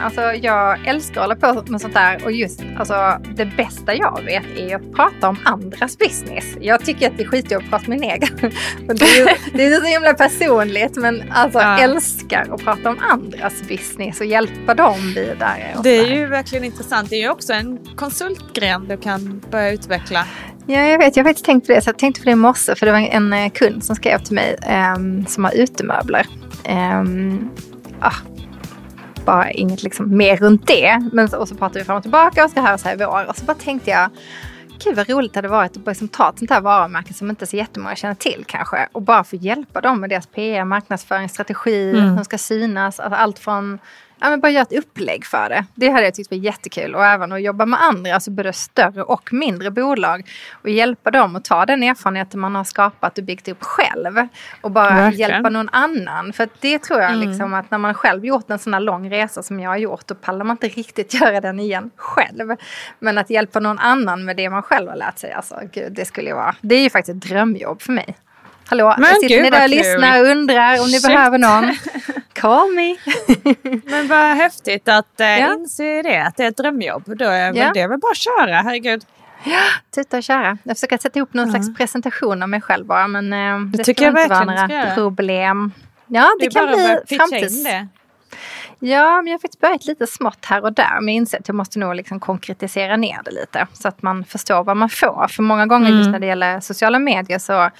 Alltså jag älskar att hålla på med sånt där och just alltså, det bästa jag vet är att prata om andras business. Jag tycker att det är skitjobbigt att prata om min egen. Det är, ju, det är så himla personligt men alltså ja. älskar att prata om andras business och hjälpa dem vidare. Det är ju verkligen intressant. Det är ju också en konsultgren du kan börja utveckla. Ja, jag vet. Jag har faktiskt tänkt på det. Så jag tänkte på det i morse för det var en eh, kund som skrev till mig um, som har utemöbler. Um, ah, bara inget liksom mer runt det. Men, och så pratade vi fram och tillbaka och ska höras här i vår. Och så bara tänkte jag, gud vad roligt det hade varit att liksom ta ett sånt här varumärke som inte så jättemånga känner till kanske. Och bara få hjälpa dem med deras PR, marknadsföringsstrategi, mm. hur de ska synas. Alltså allt från ja, men bara göra ett upplägg för det. Det hade jag tyckt var jättekul. Och även att jobba med andra, alltså både större och mindre bolag. Och hjälpa dem att ta den erfarenheten man har skapat och byggt upp själv. Och bara Verkligen. hjälpa någon annan. För det tror jag mm. liksom att när man själv gjort en sån här lång resa som jag har gjort. Då pallar man inte riktigt göra den igen själv. Men att hjälpa någon annan med det man själv har lärt sig. Alltså gud, det skulle ju vara. Det är ju faktiskt ett drömjobb för mig. Hallå, Men sitter gud, ni där och lyssnar och undrar om ni Shit. behöver någon? Call me! Men vad häftigt att äh, ja. inse det, att det är ett drömjobb. Då är ja. det väl bara att köra, herregud. Ja, tuta och köra. Jag försöker sätta ihop någon ja. slags presentation av mig själv bara. Men äh, det, det tycker ska jag inte vara några problem. Ja, det, det kan bli framtids... Det. Ja, men jag har faktiskt börjat lite smått här och där. Men jag inser att jag måste nog liksom konkretisera ner det lite. Så att man förstår vad man får. För många gånger mm. just när det gäller sociala medier så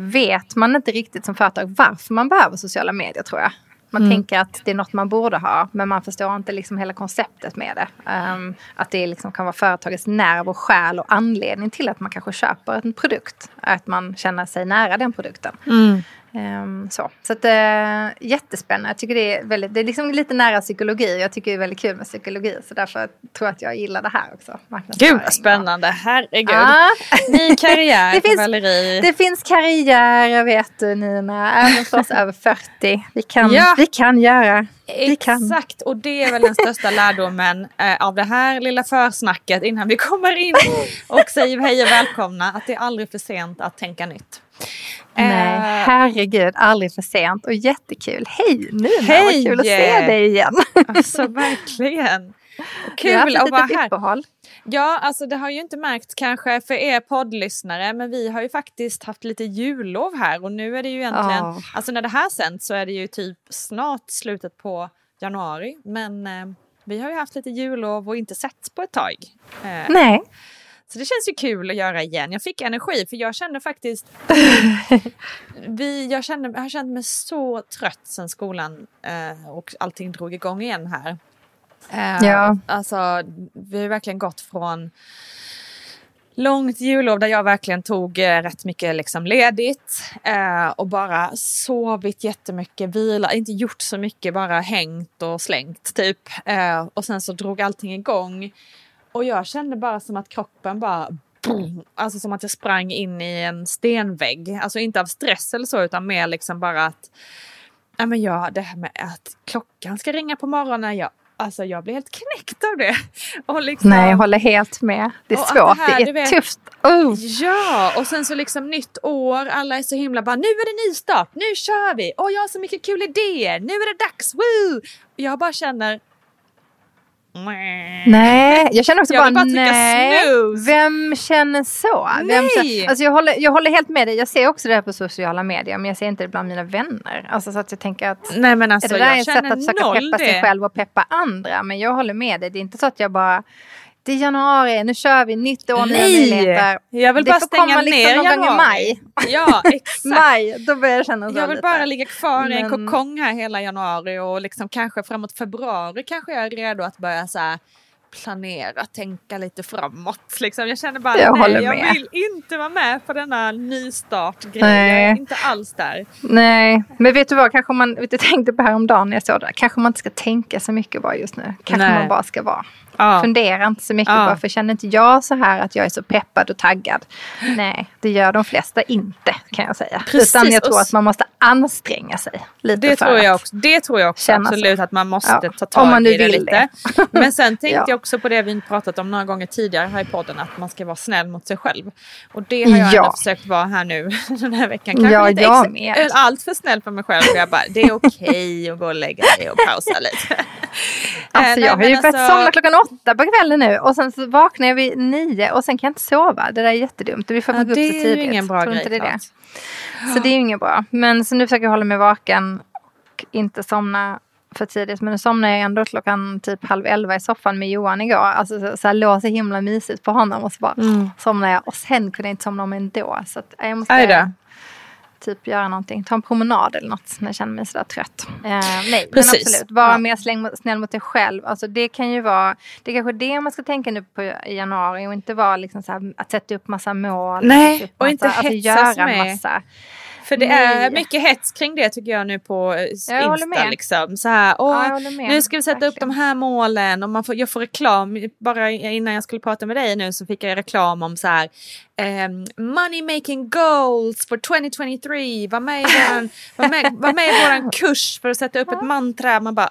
vet man inte riktigt som företag varför man behöver sociala medier tror jag. Man mm. tänker att det är något man borde ha men man förstår inte liksom hela konceptet med det. Um, att det liksom kan vara företagets nerv och själ och anledning till att man kanske köper en produkt. Att man känner sig nära den produkten. Mm. Um, så så att, uh, jättespännande. Jag tycker det är, väldigt, det är liksom lite nära psykologi. Jag tycker det är väldigt kul med psykologi. Så därför tror jag att jag gillar det här också. Gud vad spännande. Herregud. Ah. Ny karriär det finns, Valerie. Det finns karriär, vet du Nina. Även för oss över 40. Vi kan, ja. vi kan göra. Vi Exakt, och det är väl den största lärdomen eh, av det här lilla försnacket innan vi kommer in och säger hej och välkomna. Att det är aldrig för sent att tänka nytt. Nej, uh, herregud, aldrig för sent och jättekul. Hej Nina, hej. vad kul att se dig igen. Alltså verkligen. Kul att vara här. Uppehåll. Ja, alltså det har ju inte märkts kanske för er poddlyssnare men vi har ju faktiskt haft lite jullov här och nu är det ju egentligen, oh. alltså när det här sänds så är det ju typ snart slutet på januari men eh, vi har ju haft lite jullov och inte sett på ett tag. Eh, Nej. Så det känns ju kul att göra igen. Jag fick energi för jag kände faktiskt... vi, jag, kände, jag har känt mig så trött sen skolan eh, och allting drog igång igen här. Eh, ja. Alltså, vi har verkligen gått från långt jullov där jag verkligen tog eh, rätt mycket liksom ledigt eh, och bara sovit jättemycket, vilat, inte gjort så mycket, bara hängt och slängt typ. Eh, och sen så drog allting igång och jag kände bara som att kroppen bara boom, alltså som att jag sprang in i en stenvägg. Alltså inte av stress eller så utan mer liksom bara att Ja, men ja, det här med att klockan ska ringa på morgonen. Jag Alltså jag blir helt knäckt av det. Och liksom, Nej, jag håller helt med. Det är svårt, det, här, det är vet, tufft. Oh. Ja, och sen så liksom nytt år, alla är så himla bara nu är det nystart, nu kör vi, och jag har så mycket kul idéer, nu är det dags, woo! Jag bara känner, Nej, jag känner också jag bara, bara nej. Vem känner så? Vem känner, alltså jag, håller, jag håller helt med dig. Jag ser också det här på sociala medier men jag ser inte det bland mina vänner. Alltså så att jag tänker att nej, men alltså, är det där ett sätt att försöka peppa det. sig själv och peppa andra? Men jag håller med dig. Det är inte så att jag bara det är januari, nu kör vi, nytt år, nya möjligheter. Jag vill det bara stänga liksom ner januari. maj. Ja, exakt. maj, då börjar jag känna så Jag vill lite. bara ligga kvar i en kokong här hela januari och liksom kanske framåt februari kanske jag är redo att börja så här planera, tänka lite framåt. Liksom. Jag känner bara, Jag nej, jag med. vill inte vara med på denna nystart-grej. Nej. Jag är inte alls där. Nej, men vet du vad, kanske man, vet du, tänkte på häromdagen när jag såg det, kanske man inte ska tänka så mycket bara just nu. Kanske Nej. man bara ska vara. Ja. Fundera inte så mycket Ja. bara, för känner inte jag så här att jag är så peppad och taggad? Nej, det gör de flesta inte kan jag säga. Precis, Utan jag tror att man måste anstränga sig lite Det för tror, jag också, det tror jag också absolut så. att man måste Ja, ta om tag man nu i det lite. Men sen tänkte Ja. jag också på det vi pratat om några gånger tidigare här i podden, att man ska vara snäll mot sig själv. Och det har jag Ja. ändå försökt vara här nu den här veckan. Kanske Ja, lite jag med. allt för snäll för mig själv. Jag bara, det är okej att gå och lägga sig och pausa lite. Alltså jag har ju börjat alltså- somna klockan åtta på kvällen nu och sen så vaknar jag vid nio och sen kan jag inte sova. Det där är jättedumt. Vi får Ja, gå upp det så är tidigt. ju ingen bra grej. det är det. Så det är ju inget bra. Men så nu försöker jag hålla mig vaken och inte somna för tidigt. Men nu somnade jag ändå klockan typ halv elva i soffan med Johan igår. Alltså så, så här låg så himla mysigt på honom och så bara Mm. somnade jag. Och sen kunde jag inte somna om ändå. Så att, jag måste Aj. Typ göra någonting. Ta en promenad eller något när jag känner mig sådär trött. Eh, nej, Precis. men absolut. Vara Ja. mer släng, snäll mot dig själv. Alltså det kan ju vara, det är kanske det man ska tänka nu på i januari och inte vara liksom så här, att sätta upp massa mål. Nej, upp och massa, inte alltså hetsas göra med. massa. För det Nej. är mycket hets kring det tycker jag nu på eh, Jag Insta. Liksom. Så här, åh, nu ska vi sätta upp Verkligen. de här målen och man får, jag får reklam. Bara innan jag skulle prata med dig nu så fick jag reklam om så här ehm, money making goals for 2023. Var med, i våran, var med, var med i våran kurs för att sätta upp ett mantra. Man bara.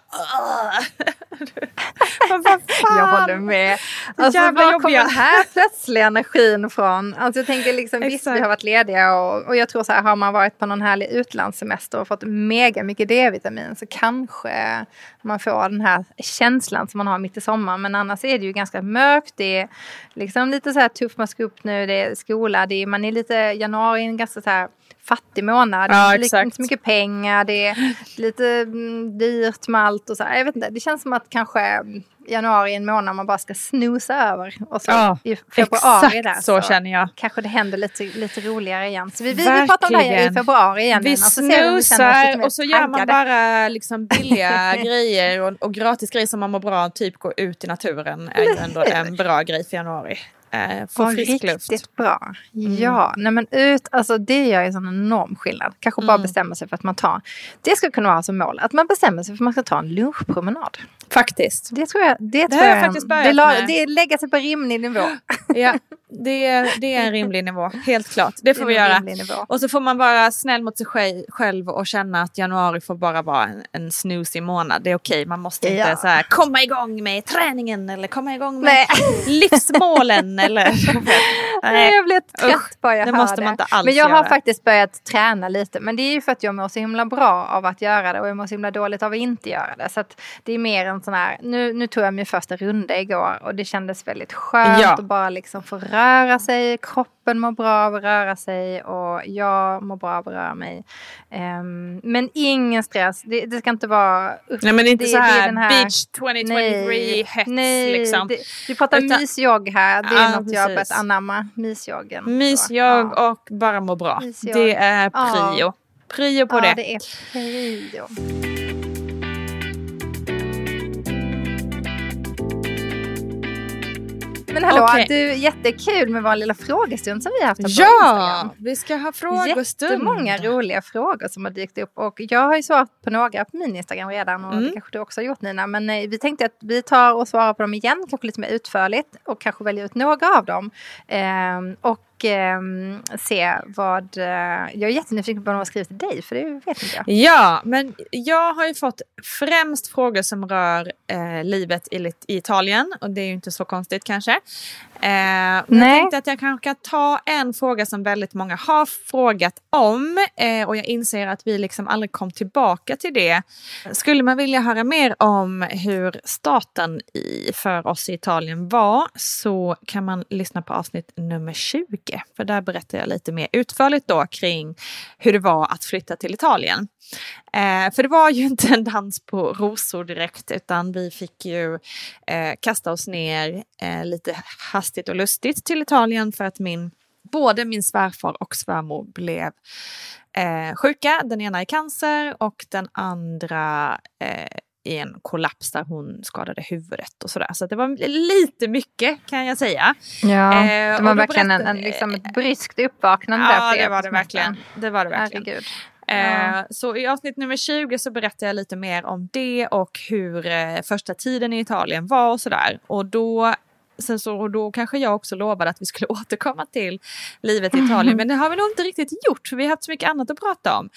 Men vad fan? Jag håller med. Alltså, jävla var kommer den här plötsliga energin ifrån? Alltså, jag tänker liksom, visst, vi har varit lediga och, och jag tror så här, har man varit på någon härlig utlandssemester och fått mega mycket D-vitamin så kanske man får den här känslan som man har mitt i sommaren. Men annars är det ju ganska mörkt. Det är liksom lite så här tufft, man ska upp nu, det är skola, det är, man är lite, januari är en ganska så här fattig månad. Ja, det är exakt. inte så mycket pengar, det är lite mm, dyrt med allt och så. Jag vet inte, det känns som att kanske januari är en månad man bara ska snosa över. Och så Ja, i februari där så känner jag. kanske det händer lite, lite roligare igen. Så vi, vi, vi pratar om det här i februari igen. Vi så mer och så gör man bara liksom billiga grejer och, och gratis grejer som man mår bra. Typ gå ut i naturen är ju ändå en bra grej för januari. Eh, få Ja, frisk riktigt luft. bra. Ja, nej men ut, alltså det gör ju en sån enorm skillnad. Kanske bara Mm. bestämma sig för att man tar, det skulle kunna vara som mål, att man bestämmer sig för att man ska ta en lunchpromenad. Faktiskt. Det tror jag, det, Det tror jag jag, faktiskt det, börjat la, med. det lägga sig på rimlig nivå. Ja, det är, det är en rimlig nivå. Helt klart. Det får Det vi göra. Och så får man vara snäll mot sig själv- och känna att januari får bara vara en, en snusig månad. Det är okej, man måste inte Ja. så här, komma igång med träningen eller komma igång med Nej. livsmålen. eller, Nej, jag blir trött Usch, bara jag det hör måste man inte alls Men jag har göra. faktiskt börjat träna lite. Men det är ju för att jag mår så himla bra av att göra det och jag mår så himla dåligt av att inte göra det. Så det är mer en sån här, nu, nu tog jag min första runda igår och det kändes väldigt skönt Ja. att bara liksom få röra sig. Kroppen mår bra av att röra sig och jag mår bra av att röra mig. Ehm, men ingen stress, det, det ska inte vara usch, Nej men inte det- så det är här, den här- beach 2023 hets nej, liksom. det, vi pratar Utan- mysjogg här. Det är Ja, något jag har börjat precis. anamma. Mysjoggen. Mysjogg ja. och bara må bra. Mysjogg. Det är Ja. prio. Prio på det. det är prio. Men hallå, Okej. du, jättekul med vår lilla frågestund som vi har haft här på Ja, Instagram. vi ska ha frågestund. Jättemånga roliga frågor som har dykt upp och jag har ju svarat på några på min Instagram redan och Mm. det kanske du också har gjort Nina. Men eh, vi tänkte att vi tar och svarar på dem igen, kanske lite mer utförligt och kanske välja ut några av dem. Ehm, och ehm, se vad... eh, jag är jättenyfiken på vad de har skrivit till dig för det vet inte jag. Ja, men jag har ju fått främst frågor som rör eh, livet i, i Italien och det är ju inte så konstigt kanske. Eh, men jag Nej. tänkte att jag kanske kan ta en fråga som väldigt många har frågat om eh, och jag inser att vi liksom aldrig kom tillbaka till det. Skulle man vilja höra mer om hur starten i, för oss i Italien var så kan man lyssna på avsnitt nummer 20 för där berättar jag lite mer utförligt då kring hur det var att flytta till Italien. Eh, för det var ju inte en dans på rosor direkt utan vi fick ju eh, kasta oss ner eh, lite hastigt och lustigt till Italien för att min, både min svärfar och svärmor blev eh, sjuka. Den ena i cancer och den andra eh, i en kollaps där hon skadade huvudet och sådär. Så det var lite mycket kan jag säga. Ja, det var verkligen en, en, liksom ett bryskt uppvaknande. Ja, det var det verkligen. Det var det verkligen. Herregud. Eh, så i avsnitt nummer 20 så berättar jag lite mer om det och hur eh, första tiden i Italien var och sådär. Och då Sen så då kanske jag också lovade att vi skulle återkomma till livet i Italien. Men det har vi nog inte riktigt gjort för vi har haft så mycket annat att prata om.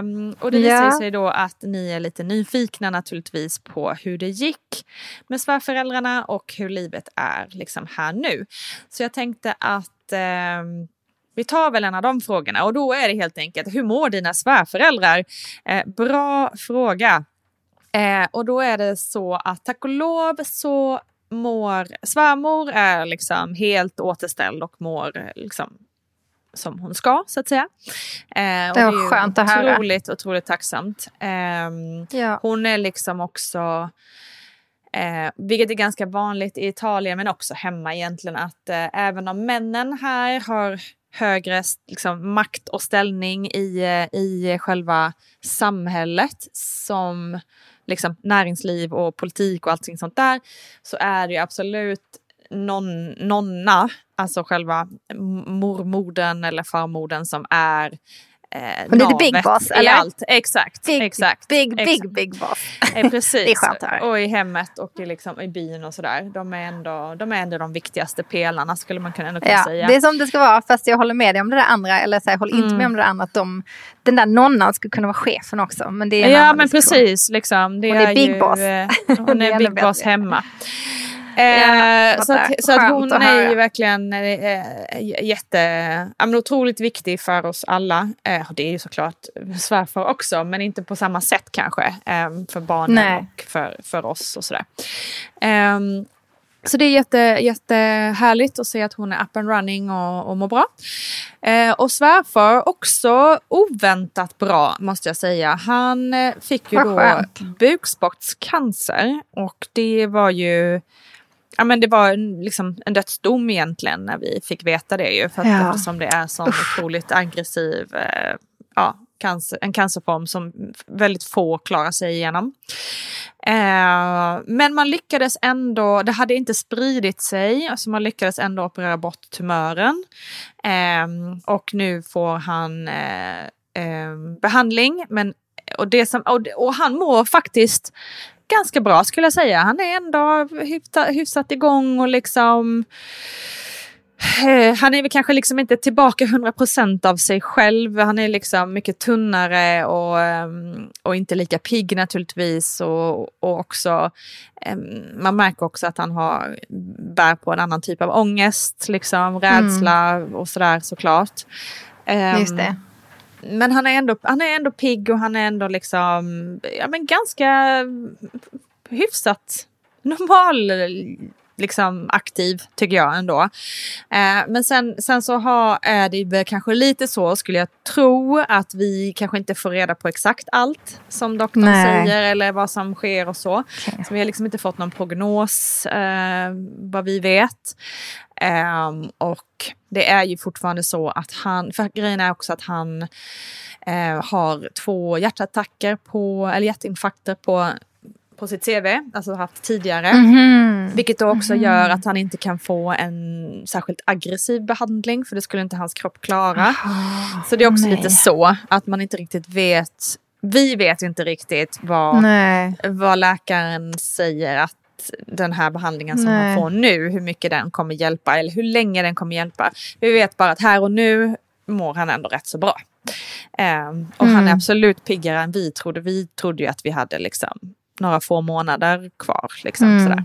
Um, och det visar Ja. sig då att ni är lite nyfikna naturligtvis på hur det gick med svärföräldrarna och hur livet är liksom här nu. Så jag tänkte att ehm, vi tar väl en av de frågorna och då är det helt enkelt hur mår dina svärföräldrar? Eh, bra fråga. Eh, och då är det så att tack och lov så mår svärmor är liksom helt återställd och mår eh, liksom som hon ska så att säga. Eh, och Det är skönt att höra. Otroligt, otroligt tacksamt. Ehm, Ja. hon är liksom också, eh, vilket är ganska vanligt i Italien men också hemma egentligen, att eh, även om männen här har högre liksom, makt och ställning i, eh, i själva samhället som liksom, näringsliv och politik och allting sånt där så är det ju absolut någon, nonna, alltså själva mormodern eller farmodern som är eh, Hon är the big boss, i eller? allt. Exakt, Big, exakt. big, big, exakt. big boss. Eh, precis. Det är skönt höra. Och i hemmet och i, liksom, i byn och sådär. De är, ändå, de är ändå de viktigaste pelarna skulle man kunna, ändå kunna Ja, säga. det är som det ska vara, fast jag håller med dig om det där andra. Eller så här, jag håller inte Mm. med om det där andra. Att de, den där nonnan skulle kunna vara chefen också. Men det är Ja men diskussion. precis, liksom. det Hon är big ju, boss. eh, Hon är är big boss hemma. Eh, så, att, så att hon är ju verkligen eh, jätte, ja, men otroligt viktig för oss alla. Eh, det är ju såklart svärfar också, men inte på samma sätt kanske. Eh, för barnen Nej. och för, för oss och sådär. Ehm, så det är jätte, jättehärligt att se att hon är up and running och, och mår bra. Eh, och svärfar också oväntat bra måste jag säga. Han eh, fick ju då bukspottscancer och det var ju Ja men det var en, liksom en dödsdom egentligen när vi fick veta det ju. För att Ja. eftersom det är sån otroligt aggressiv eh, ja, cancer, en cancerform som väldigt få klarar sig igenom. Eh, men man lyckades ändå, det hade inte spridit sig, alltså man lyckades ändå operera bort tumören. Eh, och nu får han eh, eh, behandling. Men, och, det som, och, och han mår faktiskt ganska bra skulle jag säga. Han är ändå hyfsat, hyfsat igång och liksom Eh, han är väl kanske liksom inte tillbaka 100% av sig själv. Han är liksom mycket tunnare och, ehm, och inte lika pigg naturligtvis. Och, och också, ehm, man märker också att han har, bär på en annan typ av ångest, liksom, rädsla och sådär såklart. Ehm, Just det. Men han är, ändå, han är ändå pigg och han är ändå liksom, ja men ganska hyfsat normal liksom aktiv tycker jag ändå. Eh, men sen, sen så har, är det väl kanske lite så skulle jag tro att vi kanske inte får reda på exakt allt som doktorn Nej. säger eller vad som sker och så. Okej. Så vi har liksom inte fått någon prognos eh, vad vi vet. Ehm, och det är ju fortfarande så att han, för grejen är också att han eh, har två hjärtattacker på, eller hjärtinfarkter på, på sitt CV, alltså haft tidigare. Mhm. Vilket då också gör att han inte kan få en särskilt aggressiv behandling för det skulle inte hans kropp klara. Ah, Så det är också nej. lite så att man inte riktigt vet, vi vet inte riktigt vad, Nej. vad läkaren säger att den här behandlingen som Nej. han får nu, hur mycket den kommer hjälpa eller hur länge den kommer hjälpa. Vi vet bara att här och nu mår han ändå rätt så bra. Ehm, och han är Mm. absolut piggare än vi trodde. Vi trodde ju att vi hade liksom några få månader kvar. Liksom, Mm. sådär.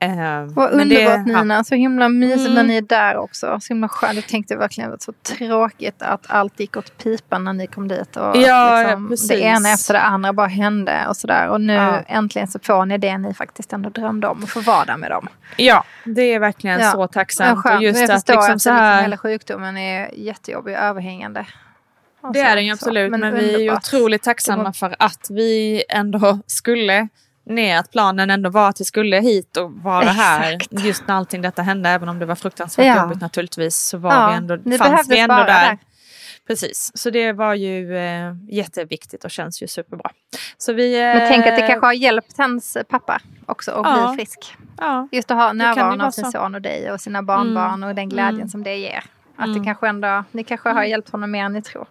Ehm, Vad men det- underbart Nina, så himla mysigt Mm. när ni är där också. Så himla skönt. Jag tänkte verkligen att det var så tråkigt att allt gick åt pipan när ni kom dit. Och Ja, att ja, precis. det ena efter det andra bara hände och sådär. Och nu Ja. äntligen så får ni det ni faktiskt ändå drömde om. Och få vara där med dem. Ja, det är verkligen Ja. så Ja, tacksamt. skönt. och just jag att förstår liksom att så det liksom här, hela sjukdomen är jättejobbig och överhängande. Det är den ju så. absolut, men, vi är ju otroligt tacksamma var- för att vi ändå skulle ner, att planen ändå var att vi skulle hit och vara här Exakt. just när allting detta hände, även om det var fruktansvärt Ja. jobbigt naturligtvis så var Ja, vi ändå, fanns vi ändå där. där. Precis, så det var ju eh, jätteviktigt och känns ju superbra. Så vi, eh, Men tänk att det kanske har hjälpt hans pappa också att Ja. bli frisk. Ja, Just att ha närvaron av sin så. son och dig och sina barnbarn och den glädjen Mm. som det ger. Att Mm. det kanske ändå, ni kanske har hjälpt honom mer än ni tror.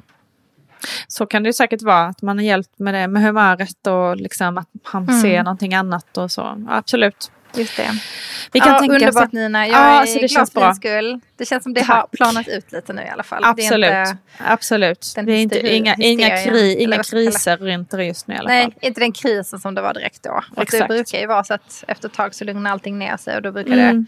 Så kan det ju säkert vara, att man har hjälpt med det med humöret och liksom att han Mm. ser någonting annat och så. Ja, absolut. Just det. Vi kan ja, tänka underbart så. Nina. Jag Ja, är så det glad känns för din skull. Det känns som det Tack. har planat ut lite nu i alla fall. Det är Absolut, inte, absolut. Det är inte, inga, inga, kri, inga kriser runt det just nu i alla nej, fall. inte den krisen som det var direkt då. Och det Exakt. brukar ju vara så att efter ett tag så lugnar allting ner sig och då brukar Mm. det,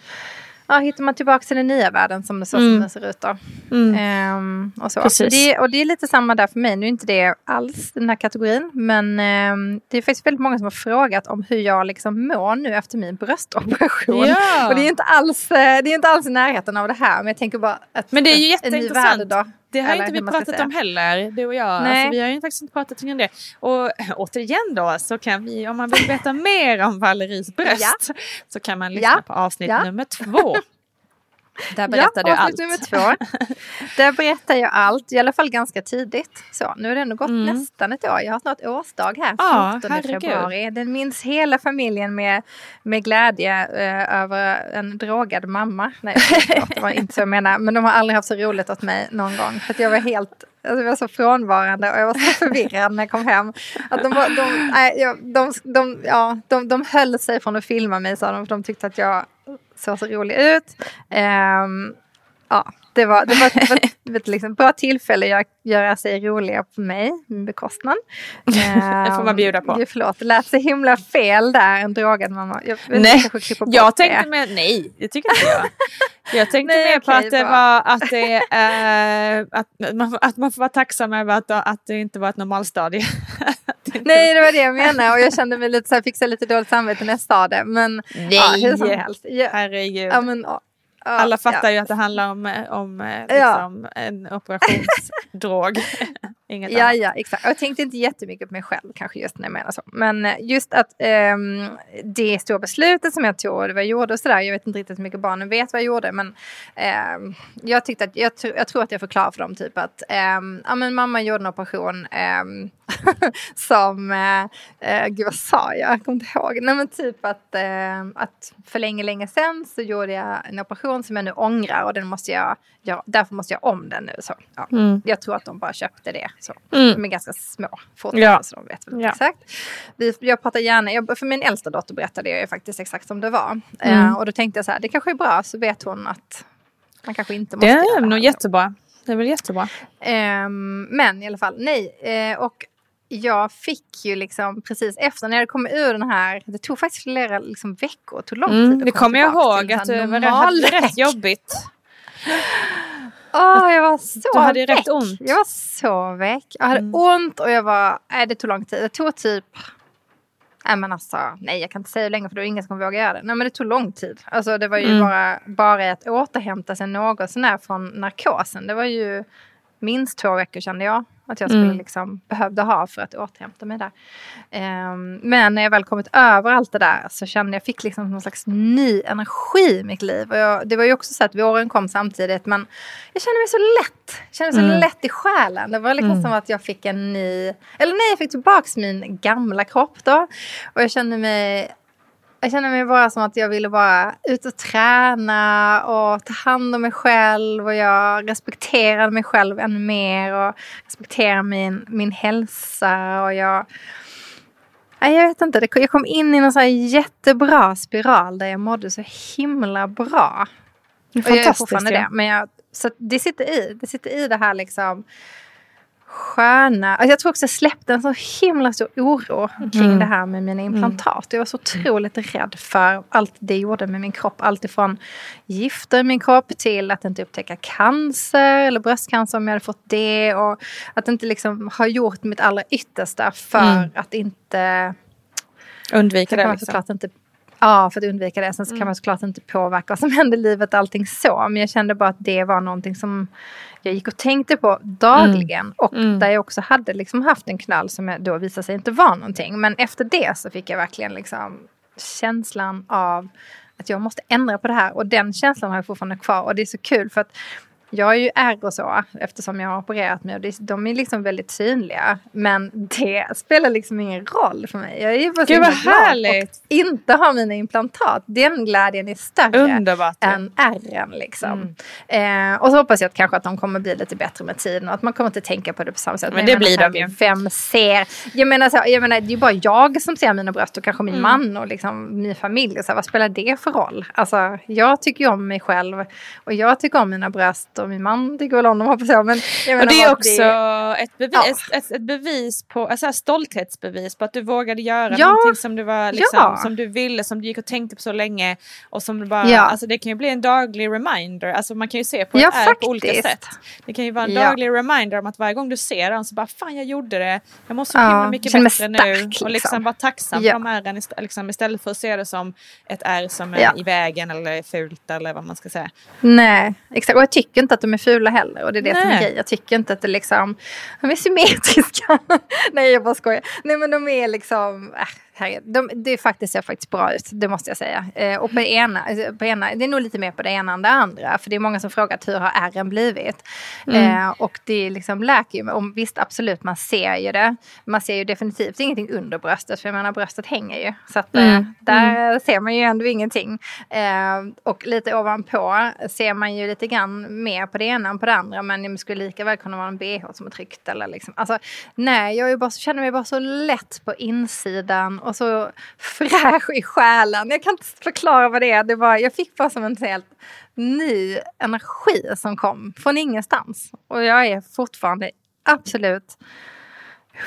ja, hittar man tillbaka till den nya världen som det så Mm. som den ser ut då. Mm. Ehm, och, så. Precis. Det, och det är lite samma där för mig. Nu är inte det alls den här kategorin. Men ehm, det är faktiskt väldigt många som har frågat om hur jag liksom mår nu efter min bröstoperation. Ja. Och det är inte alls, eh, det är inte alls i närheten av det här. Men jag tänker bara att Men det är ju en ny jätteintressant. värld då. Det har Eller inte vi pratat om heller, du och jag. Nej. Alltså, vi har ju faktiskt inte pratat om det. Och återigen då, så kan vi, om man vill veta mer om Valeries bröst, så kan man lyssna Ja. på avsnitt Ja. nummer två. Där berättar du ja, allt. avsnitt nummer två. Där berättar jag allt, i alla fall ganska tidigt. Så, nu har det ändå gått Mm. nästan ett år. Jag har snart årsdag här, Ja, 14 herregud. februari. Den minns hela familjen med, med glädje eh, över en drogad mamma. Nej, det var inte så jag menar. Men de har aldrig haft så roligt åt mig någon gång. För jag var helt Alltså jag var så frånvarande och jag var så förvirrad när jag kom hem. Att de, var, de, nej, jag, de, de, ja, de, de höll sig från att filma mig sa de, för de tyckte att jag såg så rolig ut. Ehm, ja, det var, det var, det var ett, ett liksom bra tillfälle att göra sig roliga på mig, min bekostnad. Det får man bjuda på. Ehm, Förlåt, det lät så himla fel där, en drogad mamma. Jag, Nej, Jag tänkte med, nej det tycker inte jag. Jag tänkte Nej, mer på okej, att det bra. var att det är att, man, att man får vara tacksam över att, att det inte var ett normalstadie. Nej, det var det jag menade och jag kände mig lite så här, fick lite dåligt samvete när jag sa det. Men Nej, ja, hur som helst. Ja, herregud. ja, men, ja, Alla fattar ja. ju att det handlar om, eh, om eh, Ja. liksom, en operationsdrog. Inget Ja, annat. ja, exakt. Jag tänkte inte jättemycket på mig själv kanske just när jag menar så. Men eh, just att ehm, det stora beslutet som jag tog och det jag gjorde och sådär. Jag vet inte riktigt hur mycket barnen vet vad jag gjorde. Men ehm, jag tyckte att, jag, jag tror att jag förklarar för dem typ att ehm, ja, men mamma gjorde en operation som, eh, gud vad sa jag? Jag kommer inte ihåg. Nej men typ att, ehm, att för länge, länge sedan så gjorde jag en operation som jag nu ångrar och den måste jag, göra, därför måste jag om den nu. Så, ja. Mm. Jag tror att de bara köpte det. Så. Mm. De är ganska små fortfarande Ja. så de vet väl Ja. exakt. Vi, jag pratar gärna, jag, för min äldsta dotter berättade jag ju faktiskt exakt som det var. Mm. Eh, och då tänkte jag så här, det kanske är bra så vet hon att man kanske inte Det måste göra är nog jättebra. Det är väl jättebra. Ehm, men i alla fall, nej. Eh, och jag fick ju liksom precis efter när jag kom ur den här, det tog faktiskt flera liksom, veckor, det tog lång tid Mm, det kommer jag ihåg att du var rätt jobbigt. Åh, jag var så Du hade väck. rätt ont. Jag var så väck. Jag hade Mm. ont och jag var, nej det tog lång tid. Det tog typ, nej men alltså, nej jag kan inte säga hur länge för då är ingen som kommer våga göra det. Nej men det tog lång tid. Alltså det var ju Mm. bara, bara att återhämta sig något sånär från narkosen. Det var ju minst två veckor kände jag att jag skulle Mm. liksom behövde ha för att återhämta mig där. Ehm, men när jag väl kommit över allt det där så kände jag fick liksom någon slags ny energi i mitt liv. Och jag, det var ju också så att våren kom samtidigt men jag kände mig så lätt. Jag kände mig så Mm. lätt i själen. Det var liksom Mm. som att jag fick en ny, eller nej jag fick tillbaks min gamla kropp då. Och jag kände mig jag kände mig bara som att jag ville bara ut och träna och ta hand om mig själv och jag respekterade mig själv ännu mer och respekterade min, min hälsa och jag jag vet inte, det- jag kom in i en så jättebra spiral där jag mådde så himla bra. Och jag är fortfarande ju. det. Men jag, så det sitter i. Det sitter i det här liksom sköna. Alltså jag tror också jag släppte en så himla stor oro kring Mm. det här med mina implantat. Jag var så otroligt rädd för allt det gjorde med min kropp. Allt ifrån gifter i min kropp till att inte upptäcka cancer eller bröstcancer om jag hade fått det. Och att inte liksom ha gjort mitt allra yttersta för Mm. att inte Undvika det liksom. såklart inte Ja, för att undvika det. Sen så kan Mm. man såklart inte påverka vad som händer i livet, allting så. Men jag kände bara att det var någonting som jag gick och tänkte på dagligen. Och Mm. där jag också hade liksom haft en knall som då visade sig inte vara någonting. Men efter det så fick jag verkligen liksom känslan av att jag måste ändra på det här. Och den känslan har jag fortfarande kvar. Och det är så kul för att jag är ju ärr och så eftersom jag har opererat mig och det, de är liksom väldigt synliga. Men det spelar liksom ingen roll för mig. Jag är bara Gud, vad härligt. och inte ha mina implantat. Den glädjen är större Underbart. ja. än ärren liksom. Eh, och så hoppas jag att kanske att de kommer bli lite bättre med tiden och att man kommer inte tänka på det på samma sätt. Men jag det blir de ju. Vem ser? Jag menar, så, jag menar, det är ju bara jag som ser mina bröst och kanske min Mm. man och liksom min familj. Så vad spelar det för roll? Alltså, jag tycker ju om mig själv och jag tycker om mina bröst och min man tycker väl om dem hoppas jag. Men jag Och det är också ett, bevis, Ja. ett, ett bevis på, alltså här stolthetsbevis på att du vågade göra Ja. någonting som du, var, liksom, Ja. som du ville, som du gick och tänkte på så länge. Och som du bara, Ja. alltså det kan ju bli en daglig reminder, alltså man kan ju se på Ja, ärr på olika sätt. Det kan ju vara en daglig reminder om att varje gång du ser den så bara fan jag gjorde det, jag mår så himla mycket bättre nu. stark, Och liksom. liksom vara tacksam för de ärren ist- liksom, istället för att se det som ett ärr som är i vägen eller fult eller vad man ska säga. Nej, exakt. Och jag tycker inte att de är fula heller. Och det är det som är Nej. grejen. Jag tycker inte att det liksom... De är symmetriska. Nej, jag bara skojar. Nej, men de är liksom... Äh, herregud. de, det faktiskt ser faktiskt bra ut, det måste jag säga. Eh, och på ena, på ena, det är nog lite mer på det ena än det andra. För det är många som frågat hur har ärren blivit? Eh, och det liksom läker ju. Visst, absolut, man ser ju det. Man ser ju definitivt ingenting under bröstet. För jag menar, bröstet hänger ju. Så att, eh, Mm. där ser man ju ändå ingenting. Eh, och lite ovanpå ser man ju lite grann mer på det ena än på det andra. Men det skulle lika väl kunna vara en bh som är tryckt. Eller liksom. alltså, nej, jag är bara, känner mig bara så lätt på insidan och så fräsch i själen. Jag kan inte förklara vad det är. Det var, jag fick bara som en helt ny energi som kom från ingenstans. Och jag är fortfarande absolut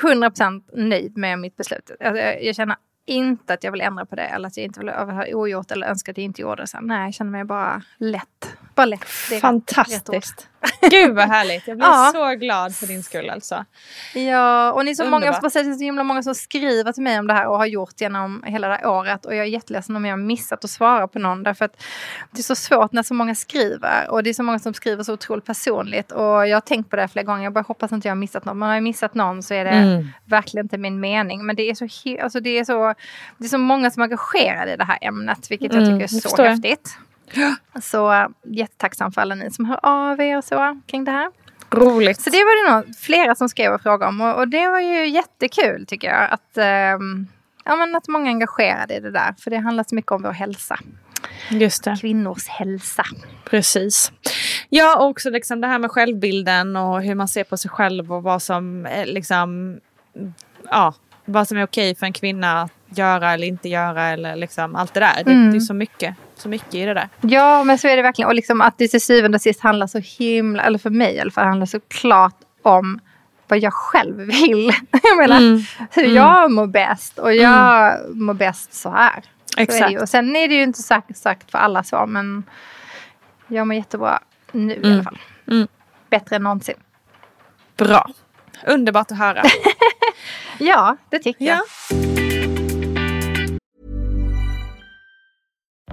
100% nöjd med mitt beslut. Alltså, jag, jag känner inte att jag vill ändra på det eller att jag inte vill ha ogjort eller önska att jag inte gjorde det sen. Nej, jag känner mig bara lätt. Ord. Fantastiskt. Gud vad härligt. Jag blir Ja. så glad för din skull alltså. Ja, och ni är så många, jag bara säga, det är så himla många som skriver till mig om det här och har gjort genom hela det här året. Och jag är jätteledsen om jag har missat att svara på någon. Därför att det är så svårt när så många skriver. Och det är så många som skriver så otroligt personligt. Och jag har tänkt på det här flera gånger. Jag bara hoppas inte jag har missat någon. Men har jag missat någon så är det Mm. verkligen inte min mening. Men det är så, alltså det är så, det är så många som är engagerade i det här ämnet. Vilket jag Mm, tycker är så förstår häftigt. Så jättetacksam för alla ni som hör av er och så kring det här. Roligt. Så det var det nog flera som skrev och frågade om. Och, och det var ju jättekul tycker jag. Att, ehm, ja, men att många är engagerade i det där. För det handlar så mycket om vår hälsa. Just det, Kvinnors hälsa. precis. Ja, och också liksom det här med självbilden och hur man ser på sig själv och vad som är liksom, ja, vad som är okej för en kvinna att göra eller inte göra eller liksom allt det där. Det, Mm. det är så mycket, så mycket i det där. Ja, men så är det verkligen. Och liksom att det till syvende och sist handlar så himla, eller för mig i alla fall, handlar så klart om vad jag själv vill. jag menar, Mm. hur jag mår bäst. Och jag mår bäst så här. Så Exakt. ju. Och sen är det ju inte sagt, sagt för alla så, men jag mår jättebra nu i Mm. alla fall. Mm. Bättre än någonsin. Bra. Underbart att höra. Ja, det tycker jag.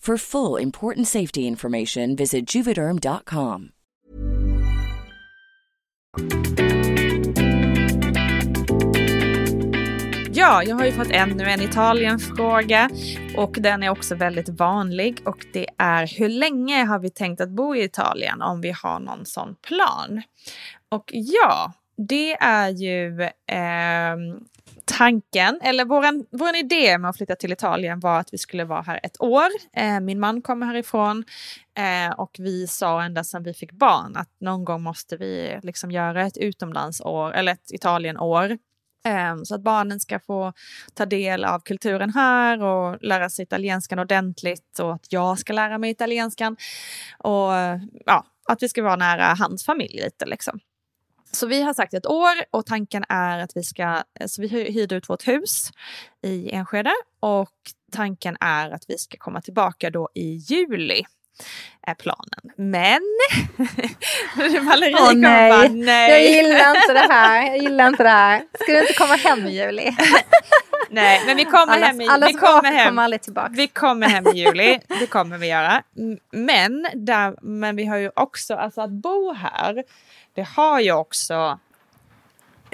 For full important safety information, visit juvederm.com. Ja, jag har ju fått ännu en Italienfråga och den är också väldigt vanlig och det är hur länge har vi tänkt att bo i Italien om vi har någon sån plan? Och ja, det är ju eh, tanken, eller våran, våran idé med att flytta till Italien var att vi skulle vara här ett år. Eh, min man kommer härifrån eh, och vi sa ända sedan vi fick barn att någon gång måste vi liksom göra ett utomlandsår eller ett Italienår. Eh, så att barnen ska få ta del av kulturen här och lära sig italienskan ordentligt och att jag ska lära mig italienskan. Och ja, att vi ska vara nära hans familj lite liksom. Så vi har sagt ett år och tanken är att vi ska, så vi hyrde ut vårt hus i Enskede och tanken är att vi ska komma tillbaka då i juli är planen. Men Valerie oh, nej. Bara, nej. Jag gillar inte det här. Jag gillar inte det här. Ska du inte komma hem i juli? nej, men vi kommer allas, hem i allas vi kommer hem. kommer aldrig tillbaka. Vi kommer hem i juli. Det kommer vi göra. Men, där, men vi har ju också, alltså att bo här det har ju också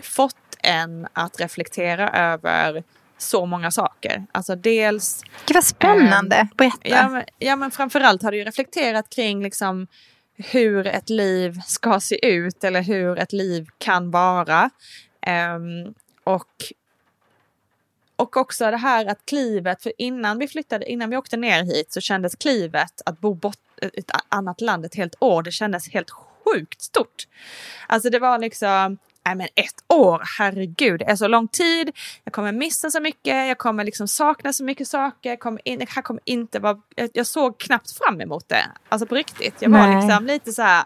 fått en att reflektera över så många saker. Alltså dels... Gud vad spännande, eh, berätta. Ja men, ja men framförallt har det ju reflekterat kring liksom hur ett liv ska se ut eller hur ett liv kan vara. Um, och, och också det här att klivet, för innan vi flyttade, innan vi åkte ner hit så kändes klivet att bo bort ett annat land ett helt år, det kändes helt sjukt stort. Alltså det var liksom, nej men ett år, herregud, det är så lång tid. Jag kommer missa så mycket, jag kommer liksom sakna så mycket saker. Jag kommer in, jag kommer inte vara, jag, såg knappt fram emot det. Alltså på riktigt. Jag var nej. liksom lite så här,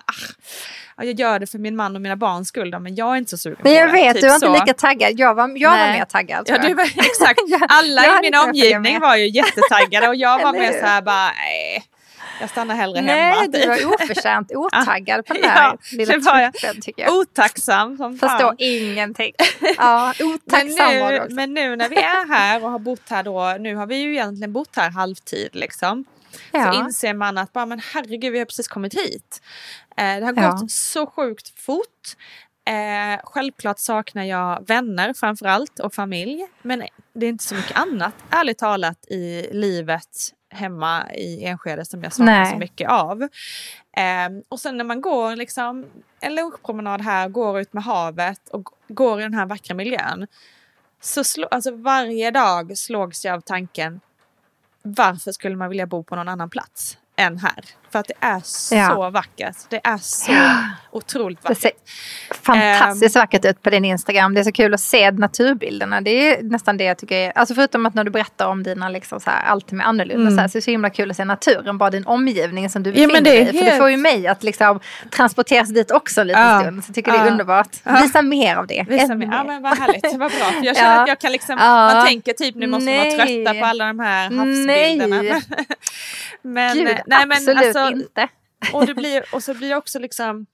ah, jag gör det för min man och mina barns skull, men jag är inte så sugen men jag på det. Vet, typ du var inte lika taggad. Jag var, jag var mer taggad. Ja, du var, exakt. Alla i min omgivning var ju jättetaggade och jag var mer så här bara, jag stannar hellre Nej, hemma. Nej, du var oförtjänt otaggad på den där ja, lilla trippen tycker jag. Otacksam som fan. Förstår ingenting. Ja, otacksam men nu. Men nu när vi är här och har bott här då, nu har vi ju egentligen bott här halvtid liksom. Ja. Så inser man att bara, men herregud, vi har precis kommit hit. Eh, det har ja. gått så sjukt fort. Eh, självklart saknar jag vänner framför allt och familj. Men det är inte så mycket annat, ärligt talat, i livet hemma i Enskede som jag saknar så mycket av. Eh, och sen när man går liksom en lunchpromenad här, går ut med havet och går i den här vackra miljön. Så slå, alltså varje dag slogs jag av tanken varför skulle man vilja bo på någon annan plats? Än här. För att det är så ja. vackert. Det är så ja. otroligt vackert. Det ser fantastiskt um, vackert ut på din Instagram. Det är så kul att se naturbilderna. Det är nästan det jag tycker är, alltså förutom att när du berättar om dina liksom så här, allt är annorlunda mm. så, här, så är det så himla kul att se naturen, bara din omgivning som du befinner ja, dig i. Helt... För det får ju mig att liksom transporteras dit också en liten ja. stund. Så jag tycker det är underbart. Visa mer av det. Visa mer. Ja men vad härligt, vad bra. jag känner att jag kan liksom, man tänker typ nu måste man vara trötta på alla de här havsbilderna. Men, Gud, nej, men absolut alltså, inte. och, det blir, och så blir det också liksom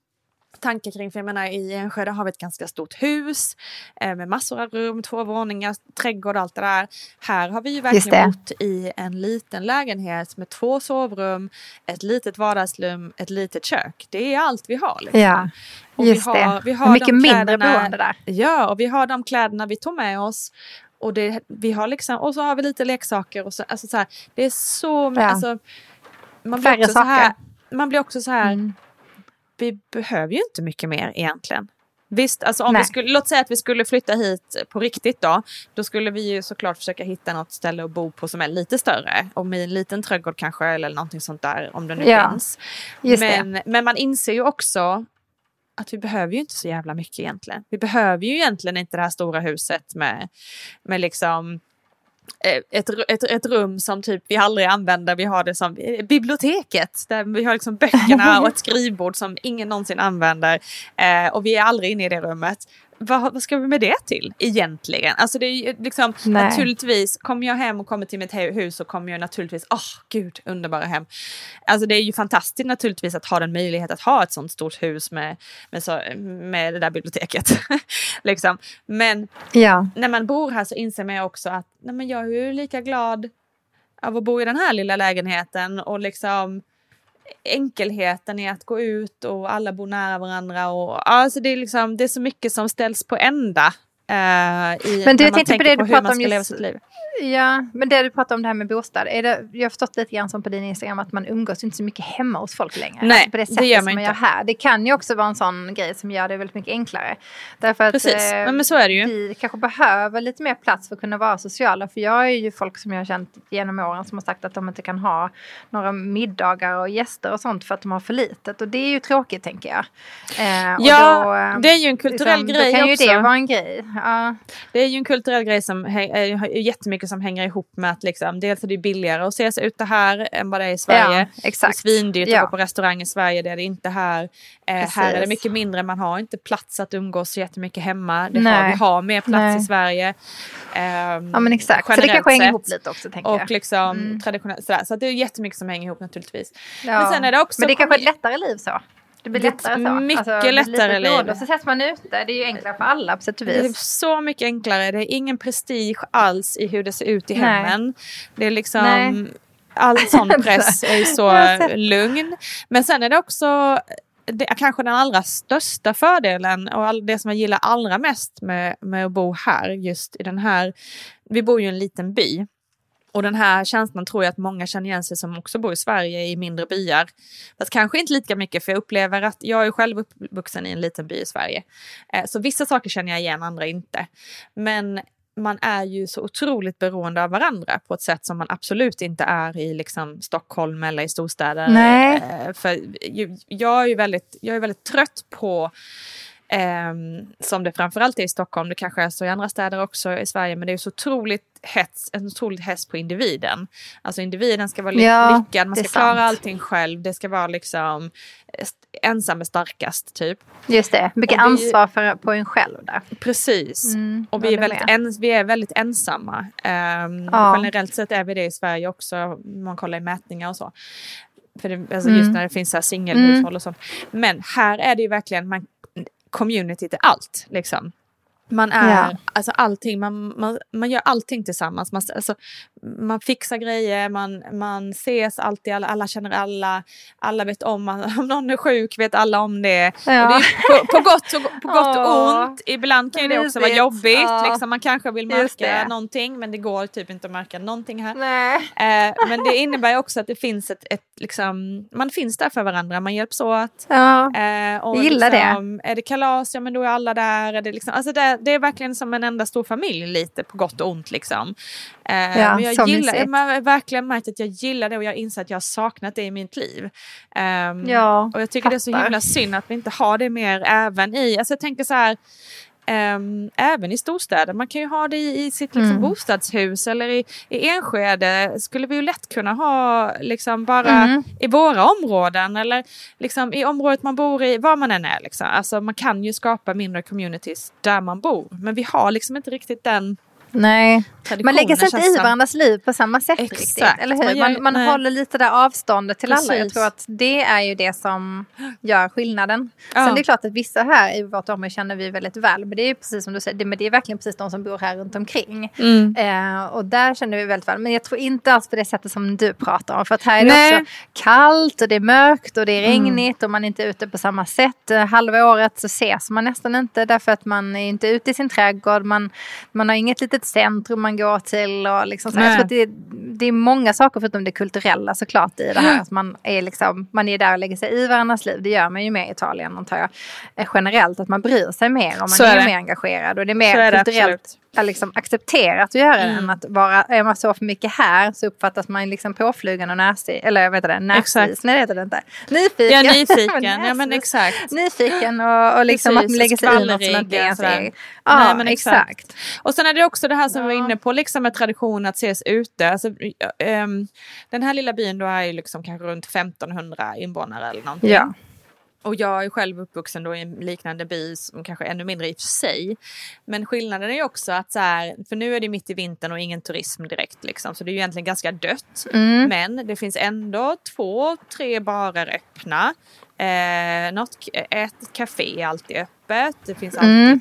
tankar kring, för jag menar i Enskede har vi ett ganska stort hus eh, med massor av rum, två våningar, trädgård och allt det där. Här har vi ju verkligen bott i en liten lägenhet med två sovrum, ett litet vardagsrum, ett litet kök. Det är allt vi har. Liksom. Ja, just vi har, det. Vi har mycket mindre boende där. Ja, och vi har de kläderna vi tog med oss. Och, det, vi har liksom, och så har vi lite leksaker. Och så, alltså så här, det är så... Ja. Alltså, man blir Färre saker. Här, man blir också så här, mm. vi behöver ju inte mycket mer egentligen. Visst, alltså om vi skulle, låt säga att vi skulle flytta hit på riktigt då. Då skulle vi ju såklart försöka hitta något ställe att bo på som är lite större. Och med en liten trädgård kanske eller någonting sånt där om det nu ja, finns. Men, men man inser ju också att vi behöver ju inte så jävla mycket egentligen. Vi behöver ju egentligen inte det här stora huset med, med liksom eh, ett, ett, ett rum som typ vi aldrig använder. Vi har det som eh, biblioteket där vi har liksom böckerna och ett skrivbord som ingen någonsin använder. Eh, och vi är aldrig inne i det rummet vad, vad ska vi med det till egentligen? Alltså det är liksom Nej. naturligtvis, kommer jag hem och kommer till mitt hus så kommer jag naturligtvis, åh oh, gud, underbara hem. Alltså det är ju fantastiskt naturligtvis att ha den möjlighet att ha ett sånt stort hus med, med, så, med det där biblioteket. liksom. Men ja. när man bor här så inser man också att nej, men jag är ju lika glad av att bo i den här lilla lägenheten och liksom enkelheten i att gå ut och alla bor nära varandra. Och, alltså det, är liksom, det är så mycket som ställs på ända Uh, i, men du, jag tänkte på det du pratade om just. Ja, men det du pratade om det här med bostad. Är det, jag har förstått lite grann som på din Instagram att man umgås inte så mycket hemma hos folk längre. Nej, alltså på det, sättet det gör man som inte. gör här. Det kan ju också vara en sån grej som gör det väldigt mycket enklare. Därför att Precis, eh, men så är det ju. vi kanske behöver lite mer plats för att kunna vara sociala. För jag är ju folk som jag har känt genom åren som har sagt att de inte kan ha några middagar och gäster och sånt för att de har för litet. Och det är ju tråkigt tänker jag. Eh, ja, då, eh, det är ju en kulturell liksom, grej Då kan ju också. det vara en grej. Ja. Det är ju en kulturell grej som är jättemycket som hänger ihop med att liksom, dels är det billigare att ses ute här än vad det är i Sverige. Ja, exakt. Det är svindyrt Ja. att gå på restaurang i Sverige, det är det inte här. Eh, här är det mycket mindre, man har inte plats att umgås så jättemycket hemma. Det har, vi har mer plats Nej. i Sverige. Ehm, ja men exakt. Så det kanske hänger ihop lite också tänker jag. Och liksom Mm. traditionellt sådär. Så det är jättemycket som hänger ihop naturligtvis. Ja. Men sen är det också... Men det är kanske ett lättare liv så. Det blir lättare så. Alltså, mycket blir lättare liv. Och så ses man ute. Det är ju enklare för alla på sätt och Det är vis. så mycket enklare. Det är ingen prestige alls i hur det ser ut i Nej. hemmen. Det är liksom... Nej. All sån press är så lugn. Men sen är det också det är kanske den allra största fördelen och all, det som jag gillar allra mest med, med att bo här, just i den här... Vi bor ju i en liten by. Och den här känslan tror jag att många känner igen sig som också bor i Sverige i mindre byar. Fast kanske inte lika mycket för jag upplever att jag är själv uppvuxen i en liten by i Sverige. Eh, Så vissa saker känner jag igen, andra inte. Men man är ju så otroligt beroende av varandra på ett sätt som man absolut inte är i liksom Stockholm eller i storstäder. Nej. Eh, För jag är ju väldigt, jag är väldigt trött på ehm, som det framförallt är i Stockholm, det kanske är så i andra städer också i Sverige, men det är så otroligt hets, en otroligt hets på individen. Alltså individen ska vara ly- Ja, lyckad, man ska klara sant. allting själv, det ska vara liksom eh, ensam är starkast typ. Just det. Mycket vi- ansvar för, på en själv där. Precis. Mm, Och vi är, väldigt ens, vi är väldigt ensamma. Um, Ja. Generellt sett är vi det i Sverige också, man kollar i mätningar och så. För det, alltså Mm. Just när det finns singelhushåll och sånt. Men här är det ju verkligen, man, communityt är allt. Liksom. Man är, Ja. alltså allting, man, man, man gör allting tillsammans. Man, alltså, man fixar grejer, man, man ses alltid, alla, alla känner alla. Alla vet om, om någon är sjuk vet alla om det. Ja. Och det är på, på gott, och, på gott och Åh. ont. Ibland kan ju det också vara jobbigt. Ja. Liksom, man kanske vill märka det. någonting men det går typ inte att märka någonting här. Eh, men det innebär också att det finns ett, ett liksom, man finns där för varandra, man hjälps åt. Ja. Eh, och Jag gillar liksom, Är det kalas, ja men då är alla där. Är det, liksom, alltså det, det är verkligen som en enda stor familj lite på gott och ont liksom. Eh, Ja, men jag har verkligen märkt att jag gillar det och jag inser att jag har saknat det i mitt liv. Ehm, Ja, och jag tycker det är så fattar. himla synd att vi inte har det mer även i, alltså jag tänker så här, ehm, även i storstäder. Man kan ju ha det i, i sitt liksom, Mm. bostadshus eller i, i Enskede skulle vi ju lätt kunna ha liksom bara Mm. i våra områden eller liksom i området man bor i, var man än är. Liksom. Alltså man kan ju skapa mindre communities där man bor. Men vi har liksom inte riktigt den Nej. Man lägger sig inte i varandras liv på samma sätt Exakt. riktigt. Eller hur? Man, man nej. håller lite där avståndet till alla. Jag Precis. tror att det är ju det som gör skillnaden. Ja. Sen det är klart att vissa här i vårt område känner vi väldigt väl. Men det är ju precis som du säger, det, men det är verkligen precis de som bor här runt omkring. Mm. Eh, och där känner vi väldigt väl. Men jag tror inte alls på det sättet som du pratar om. För att här är det Nej. också kallt och det är mörkt och det är Mm. regnigt och man är inte ute på samma sätt. Eh, halva året så ses man nästan inte därför att man är inte ute i sin trädgård. Man, man har inget litet centrum man går till. Och liksom så. Jag tror att det, det är många saker förutom det kulturella såklart i det här. Att man, är liksom, man är där och lägger sig i varandras liv. Det gör man ju mer i Italien antar jag. Eh, Generellt att man bryr sig mer och man Så är, är det. mer engagerad. Och det är mer är det kulturellt absolut. Liksom accepterat att göra Mm. än att vara, är man så för mycket här så uppfattas man liksom påflugen och näsig, eller vet inte, näsvis, nej det heter det inte. Nyfiken. Ja, nyfiken. ja, men exakt. Nyfiken och, och liksom Precis, att man lägger sig i något som inte är och ens är. Ja, Nej, men exakt. exakt. Och sen är det också det här som vi Ja. var inne på, liksom med tradition att ses ute. Alltså, ehm, den här lilla byn då är ju liksom kanske runt 1500 invånare eller någonting. Ja. Och jag är själv uppvuxen då i en liknande by som kanske ännu mindre i och för sig. Men skillnaden är ju också att så här, för nu är det mitt i vintern och ingen turism direkt liksom, så det är ju egentligen ganska dött. Mm. Men det finns ändå två, tre barer öppna. Eh, något, ett café är alltid öppet. Det finns alltid Mm.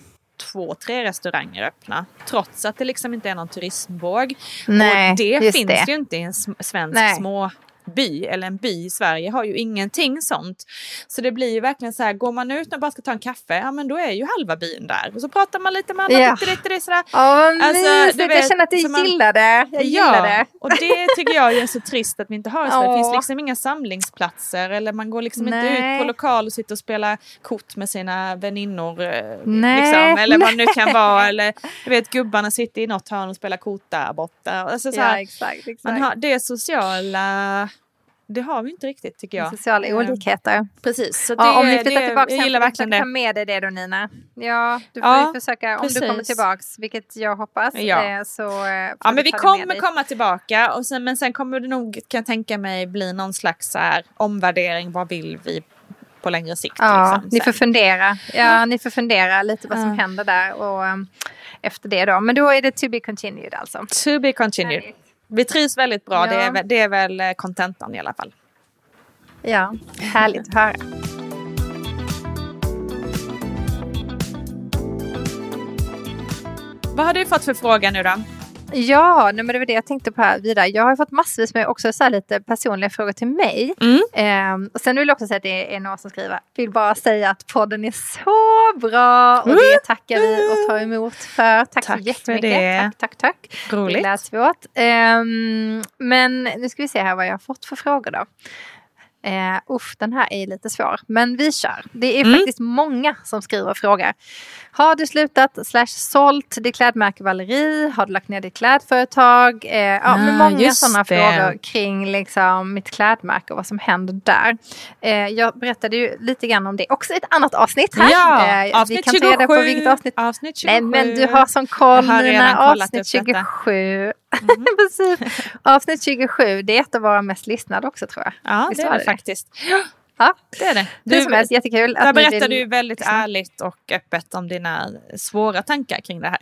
två, tre restauranger öppna. Trots att det liksom inte är någon turismvåg. Nej, och det finns det. ju inte i en svensk Nej. små by eller en by i Sverige har ju ingenting sånt. Så det blir ju verkligen så här, går man ut och bara ska ta en kaffe, ja men då är ju halva byn där. Och så pratar man lite med andra, Ja. sådär. Åh, vad Alltså, du jag vet, känner att så jag man- gillar det. Jag gillar det. och det tycker jag är så trist att vi inte har i Sverige. Det finns Ja. liksom inga samlingsplatser eller man går liksom inte Nej. ut på lokal och sitter och spelar kort med sina väninnor. eh. Liksom, eller vad det nu kan vara. Eller jag vet gubbarna sitter i något hörn och spelar kort där borta. Alltså, så Ja, här, exakt. exakt. man har, det sociala, det har vi inte riktigt tycker jag. Sociala Eh, olikheter. Precis, så det, Ja, om ni flyttar det, tillbaka jag gillar verkligen försöka ta det. med dig det då Nina. Ja, du får Ja, försöka, om du kommer precis. tillbaks, vilket jag hoppas, Ja. eh, så eh, Ja men vi det kommer komma tillbaka och sen, men sen kommer det nog kan jag tänka mig bli någon slags så här, omvärdering. Vad vill vi på längre sikt? Ja, liksom, ni får fundera. Ja, ni får fundera lite vad som Ja. händer där och um, efter det då. Men då är det to be continued alltså. To be continued. Härligt. Vi trivs väldigt bra, Ja. det, är, det är väl eh, kontentan i alla fall. Ja, härligt att höra. Vad har du fått för fråga nu då? Ja, nej, men det var det jag tänkte på här vidare. Jag har fått massvis med också så lite personliga frågor till mig. Mm. Ehm, och sen vill jag också säga att det är några som skriver, vill bara säga att podden är så bra och det tackar vi och tar emot för. Tack, Tack så för jättemycket. det. Tack, tack, tack. Det Roligt. lät svårt. Ehm, men nu ska vi se här vad jag har fått för frågor då. Usch, den här är lite svår. Men vi kör. Det är Mm. faktiskt många som skriver och frågar. Har du slutat slash sålt ditt klädmärke Valerie? Har du lagt ner ditt klädföretag? Eh, ja, Ah, men många sådana det. frågor kring liksom, mitt klädmärke och vad som händer där. Eh, jag berättade ju lite grann om det också i ett annat avsnitt här. Ja, Eh, vi avsnitt kan 27. ta reda på vilket avsnitt Avsnitt 27. Nej men du har som koll Nina, avsnitt upp detta. 27. Precis. Avsnitt 27, det är ett av våra mest lyssnade också tror jag. Ja, Visst det är det? faktiskt. Ja, Det är det. hur som helst jättekul. där berättar vill- du väldigt ärligt och öppet om dina svåra tankar kring det här.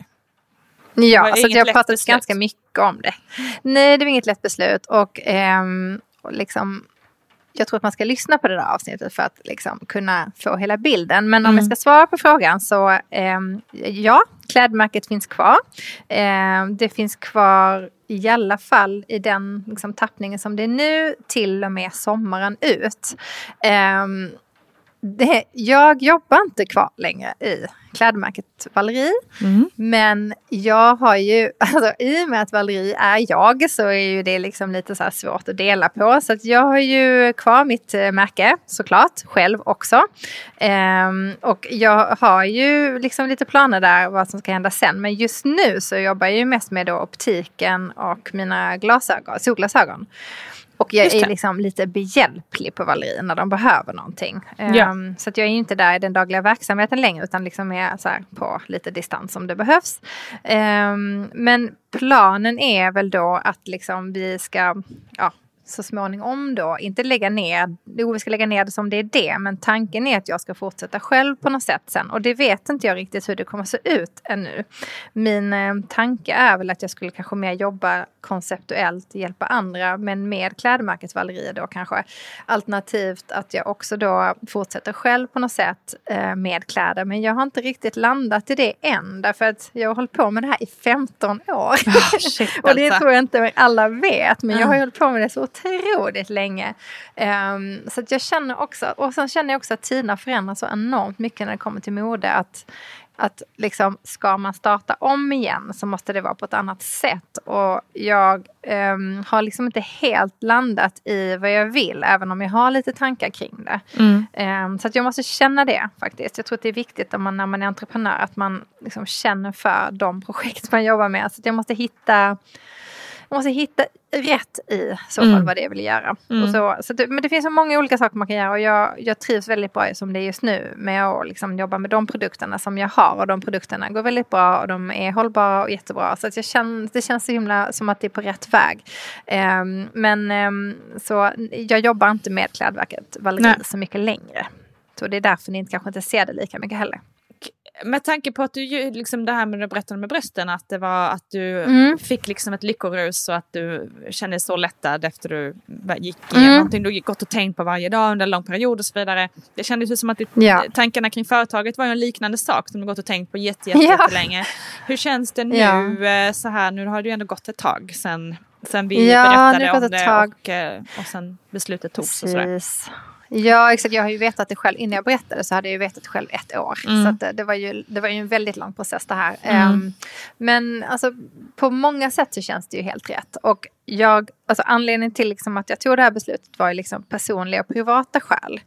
Ja, var så inget jag har pratat beslut. ganska mycket om det. Nej, det var inget lätt beslut. Och, ehm, och liksom, jag tror att man ska lyssna på det där avsnittet för att liksom, kunna få hela bilden. Men om Mm. jag ska svara på frågan så ehm, ja, klädmärket finns kvar. Ehm, det finns kvar i alla fall i den liksom, tappningen som det är nu till och med sommaren ut. Ehm, det, jag jobbar inte kvar längre i klädmärket Valerie. Men jag har ju, alltså i och med att Valerie är jag så är ju det liksom lite så svårt att dela på. Så jag har ju kvar mitt eh, märke såklart, själv också. Ehm, och jag har ju liksom lite planer där vad som ska hända sen. Men just nu så jobbar jag ju mest med då optiken och mina glasögon, solglasögon. Och jag är liksom lite behjälplig på Valerie när de behöver någonting. Ja. Ehm, så att jag är ju inte där i den dagliga verksamheten längre utan liksom är så på lite distans om det behövs. Ehm, men planen är väl då att liksom vi ska ja, så småningom då inte lägga ner, jo vi ska lägga ner det som det är det, men tanken är att jag ska fortsätta själv på något sätt sen och det vet inte jag riktigt hur det kommer se ut ännu. Min eh, tanke är väl att jag skulle kanske mer jobba konceptuellt, hjälpa andra, men med klädmärket Valerie då kanske. Alternativt att jag också då fortsätter själv på något sätt eh, med kläder, men jag har inte riktigt landat i det än, därför att jag har hållit på med det här i 15 år. shit, och det alltså. tror jag inte alla vet, men jag Mm. har ju hållit på med det så otroligt länge. Ehm, så jag känner också, och sen känner jag också att tiderna förändras så enormt mycket när det kommer till mode. Att, att liksom, ska man starta om igen så måste det vara på ett annat sätt. Och jag ehm, har liksom inte helt landat i vad jag vill, även om jag har lite tankar kring det. Mm. Ehm, så att jag måste känna det faktiskt. Jag tror att det är viktigt man, när man är entreprenör att man liksom känner för de projekt man jobbar med. Så att jag måste hitta jag måste hitta rätt i så fall Mm. vad det vill göra. Mm. Så, så det, men det finns så många olika saker man kan göra och jag, jag trivs väldigt bra som det är just nu med att liksom jobba med de produkterna som jag har och de produkterna går väldigt bra och de är hållbara och jättebra. Så att jag känner, det känns så himla som att det är på rätt väg. Ehm, men ehm, så jag jobbar inte med klädverket Valerie Nej. så mycket längre. Så det är därför ni kanske inte ser det lika mycket heller. Med tanke på att du, liksom det här med det berättade med brösten, att det var att du Mm. fick liksom ett lyckorus och att du kände dig så lättad efter du gick Mm. igenom någonting du gått och tänkt på varje dag under en lång period och så vidare. Det kändes ju som att ditt, Ja. tankarna kring företaget var en liknande sak som du gått och tänkt på jätte, jätte, Ja. jättelänge. Hur känns det nu Ja. eh, så här, nu har det ju ändå gått ett tag sen, sen vi Ja, berättade om det tag. och, eh, och sen beslutet togs och sådär. Ja, exakt. Jag har ju vetat det själv. Innan jag berättade så hade jag ju vetat själv ett år. Mm. Så det, det, var ju, det var ju en väldigt lång process det här. Mm. Ehm, men alltså, på många sätt så känns det ju helt rätt. Och jag, alltså, anledningen till liksom att jag tog det här beslutet var ju liksom personliga och privata skäl.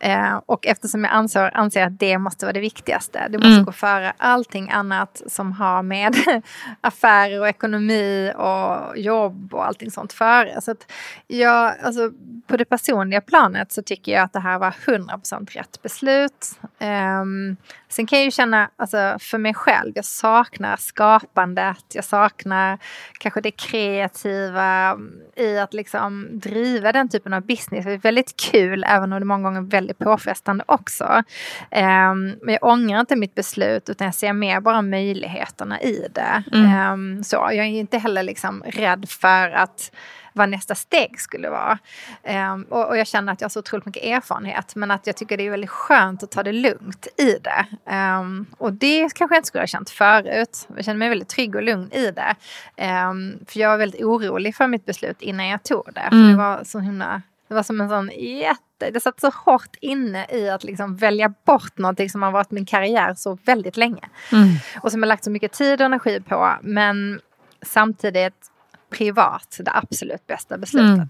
Eh, och eftersom jag anser, anser att det måste vara det viktigaste. Det måste Mm. gå före allting annat som har med affärer och ekonomi och jobb och allting sånt före. Så att jag, alltså, på det personliga planet så tycker jag att det här var 100% rätt beslut. Ehm, sen kan jag ju känna, alltså, för mig själv, jag saknar skapandet, jag saknar kanske det kreativa i att liksom driva den typen av business. Det är väldigt kul, även om det många gånger är väldigt påfrestande också. Ehm, men jag ångrar inte mitt beslut, utan jag ser mer bara möjligheterna i det. Mm. Ehm, så jag är inte heller liksom rädd för att vad nästa steg skulle vara. Ehm, och, och jag känner att jag har så otroligt mycket erfarenhet men att jag tycker det är väldigt skönt att ta det lugnt i det. Ehm, och det kanske jag inte skulle ha känt förut. Jag känner mig väldigt trygg och lugn i det. Ehm, för jag var väldigt orolig för mitt beslut innan jag tog det. Mm. det var så himla det var som en sån jätte... Det satt så hårt inne i att liksom välja bort någonting som har varit min karriär så väldigt länge Mm. och som jag lagt så mycket tid och energi på. Men samtidigt privat det absolut bästa beslutet. Mm.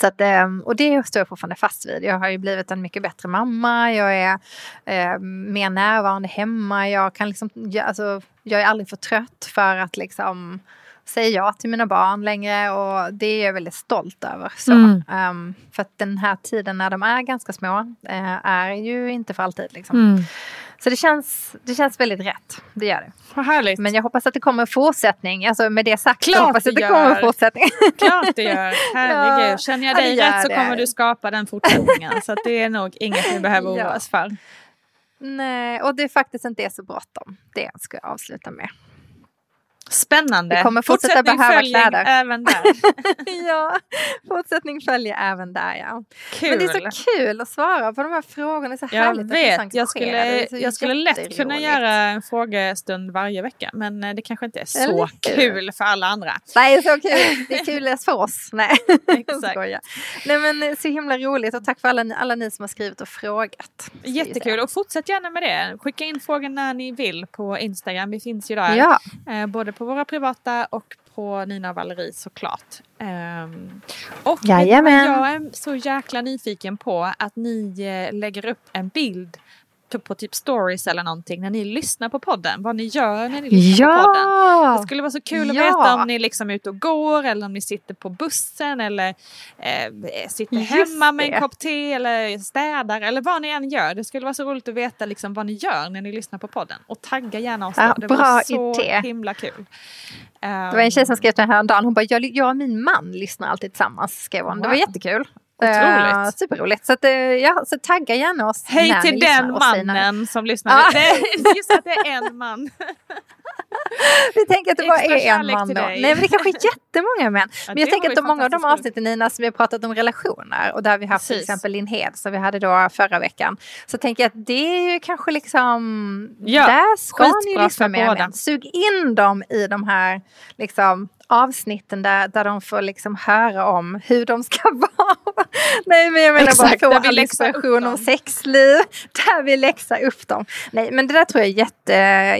Så att, ehm, och det står jag fortfarande fast vid. Jag har ju blivit en mycket bättre mamma. Jag är eh, mer närvarande hemma. Jag, kan liksom, jag, alltså, jag är aldrig för trött för att liksom säga ja till mina barn längre och det är jag väldigt stolt över. Så. Mm. Ehm, för att den här tiden när de är ganska små eh, är ju inte för alltid. Liksom. Mm. Så det känns, det känns väldigt rätt. Det gör det. Vad härligt. Men jag hoppas att det kommer fortsättning. Alltså med det sagt Klart så hoppas jag att det det kommer gör. fortsättning. Klart det gör. Herregud. Ja, Känner jag dig gör rätt så det. kommer du skapa den fortsättningen. så det är nog inget vi behöver oroa oss för. Nej, och det är faktiskt inte är så bråttom. Det ska jag avsluta med. Spännande. Vi kommer fortsätta Fortsättning behöva kläder. även där. ja, fortsättning följer även där ja. Kul. Men det är så kul att svara på de här frågorna. Det är så jag härligt att är vet, jag engagerade. skulle, är jag skulle lätt kunna göra en frågestund varje vecka. Men eh, det kanske inte är så Eller hur? kul för alla andra. Nej, så kul. Det är kul för oss. Nej, Exakt. Nej men eh, så himla roligt och tack för alla, ni- alla ni som har skrivit och frågat. jag Jättekul och fortsätt gärna med det. Skicka in frågor när ni vill på Instagram. Vi finns ju där. Ja, Eh, både på våra privata och på Nina och Valerie såklart. Ehm, och Jajamän. jag är så jäkla nyfiken på att ni eh, lägger upp en bild på, typ stories eller någonting när ni lyssnar på podden. Vad ni gör när ni lyssnar på podden. Det ja. skulle vara så kul att Ja. veta om ni liksom är ute och går eller om ni sitter på bussen eller eh, sitter Just hemma med en det. kopp te eller städar eller vad ni än gör. Det skulle vara så roligt att veta liksom vad ni gör när ni lyssnar på podden. Och tagga gärna oss Ja, då. Det var så idé. himla kul. Det var en tjej som skrev till mig häromdagen. Hon bara, jag, jag och min man lyssnar alltid tillsammans. Skrev hon. Det var Wow. jättekul. Otroligt. Eh, superroligt. Så, att, eh, ja, så tagga gärna oss Hej till den mannen som lyssnar. Är just att det är en man. Vi tänker att det bara Extra är en man då. Nej men det kanske är jättemånga män. Ja, Men jag tänker att många av de avsnitten Nina som vi har pratat om relationer och där vi haft till exempel Linn Hed som vi hade då förra veckan. Så tänker jag att det är ju kanske liksom, Ja, där ska ni lyssna mer män. Sug in dem i de här liksom avsnitten där, där de får liksom höra om hur de ska vara. Nej men jag menar Exakt, bara få upp inspiration om sexliv. Där vi läxar upp dem. Nej men det där tror jag är jätte,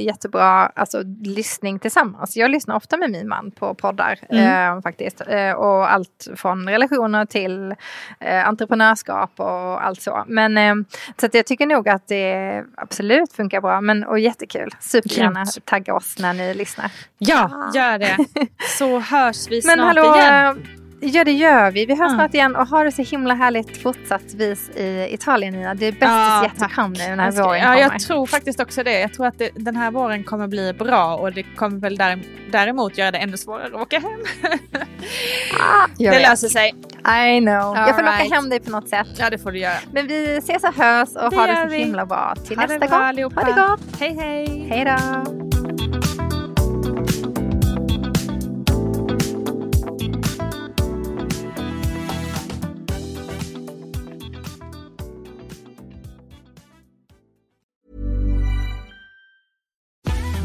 jättebra alltså, lyssning tillsammans. Jag lyssnar ofta med min man på poddar Mm. eh, faktiskt. Eh, och allt från relationer till eh, entreprenörskap och allt så. Men eh, så att jag tycker nog att det absolut funkar bra. Men, och jättekul. Supergärna tagga oss när ni lyssnar. Ja, gör det. Så hörs vi Men snart hallå, igen. eh, ja det gör vi. Vi hörs Ja. snart igen och ha det så himla härligt fortsattvis i Italien Nina. Det är bäst Ja, att jättekom nu när Jag våren ja, kommer. jag tror faktiskt också det. Jag tror att det, den här våren kommer bli bra och det kommer väl där, däremot göra det ännu svårare att åka hem. Jag det vet. löser sig. I know. All jag får right. locka hem dig på något sätt. Ja, det får du göra. Men vi ses och hörs och Det ha det så vi. himla bra till Ha nästa gång. allihopa. Ha det gott. Hej, hej. Hej då.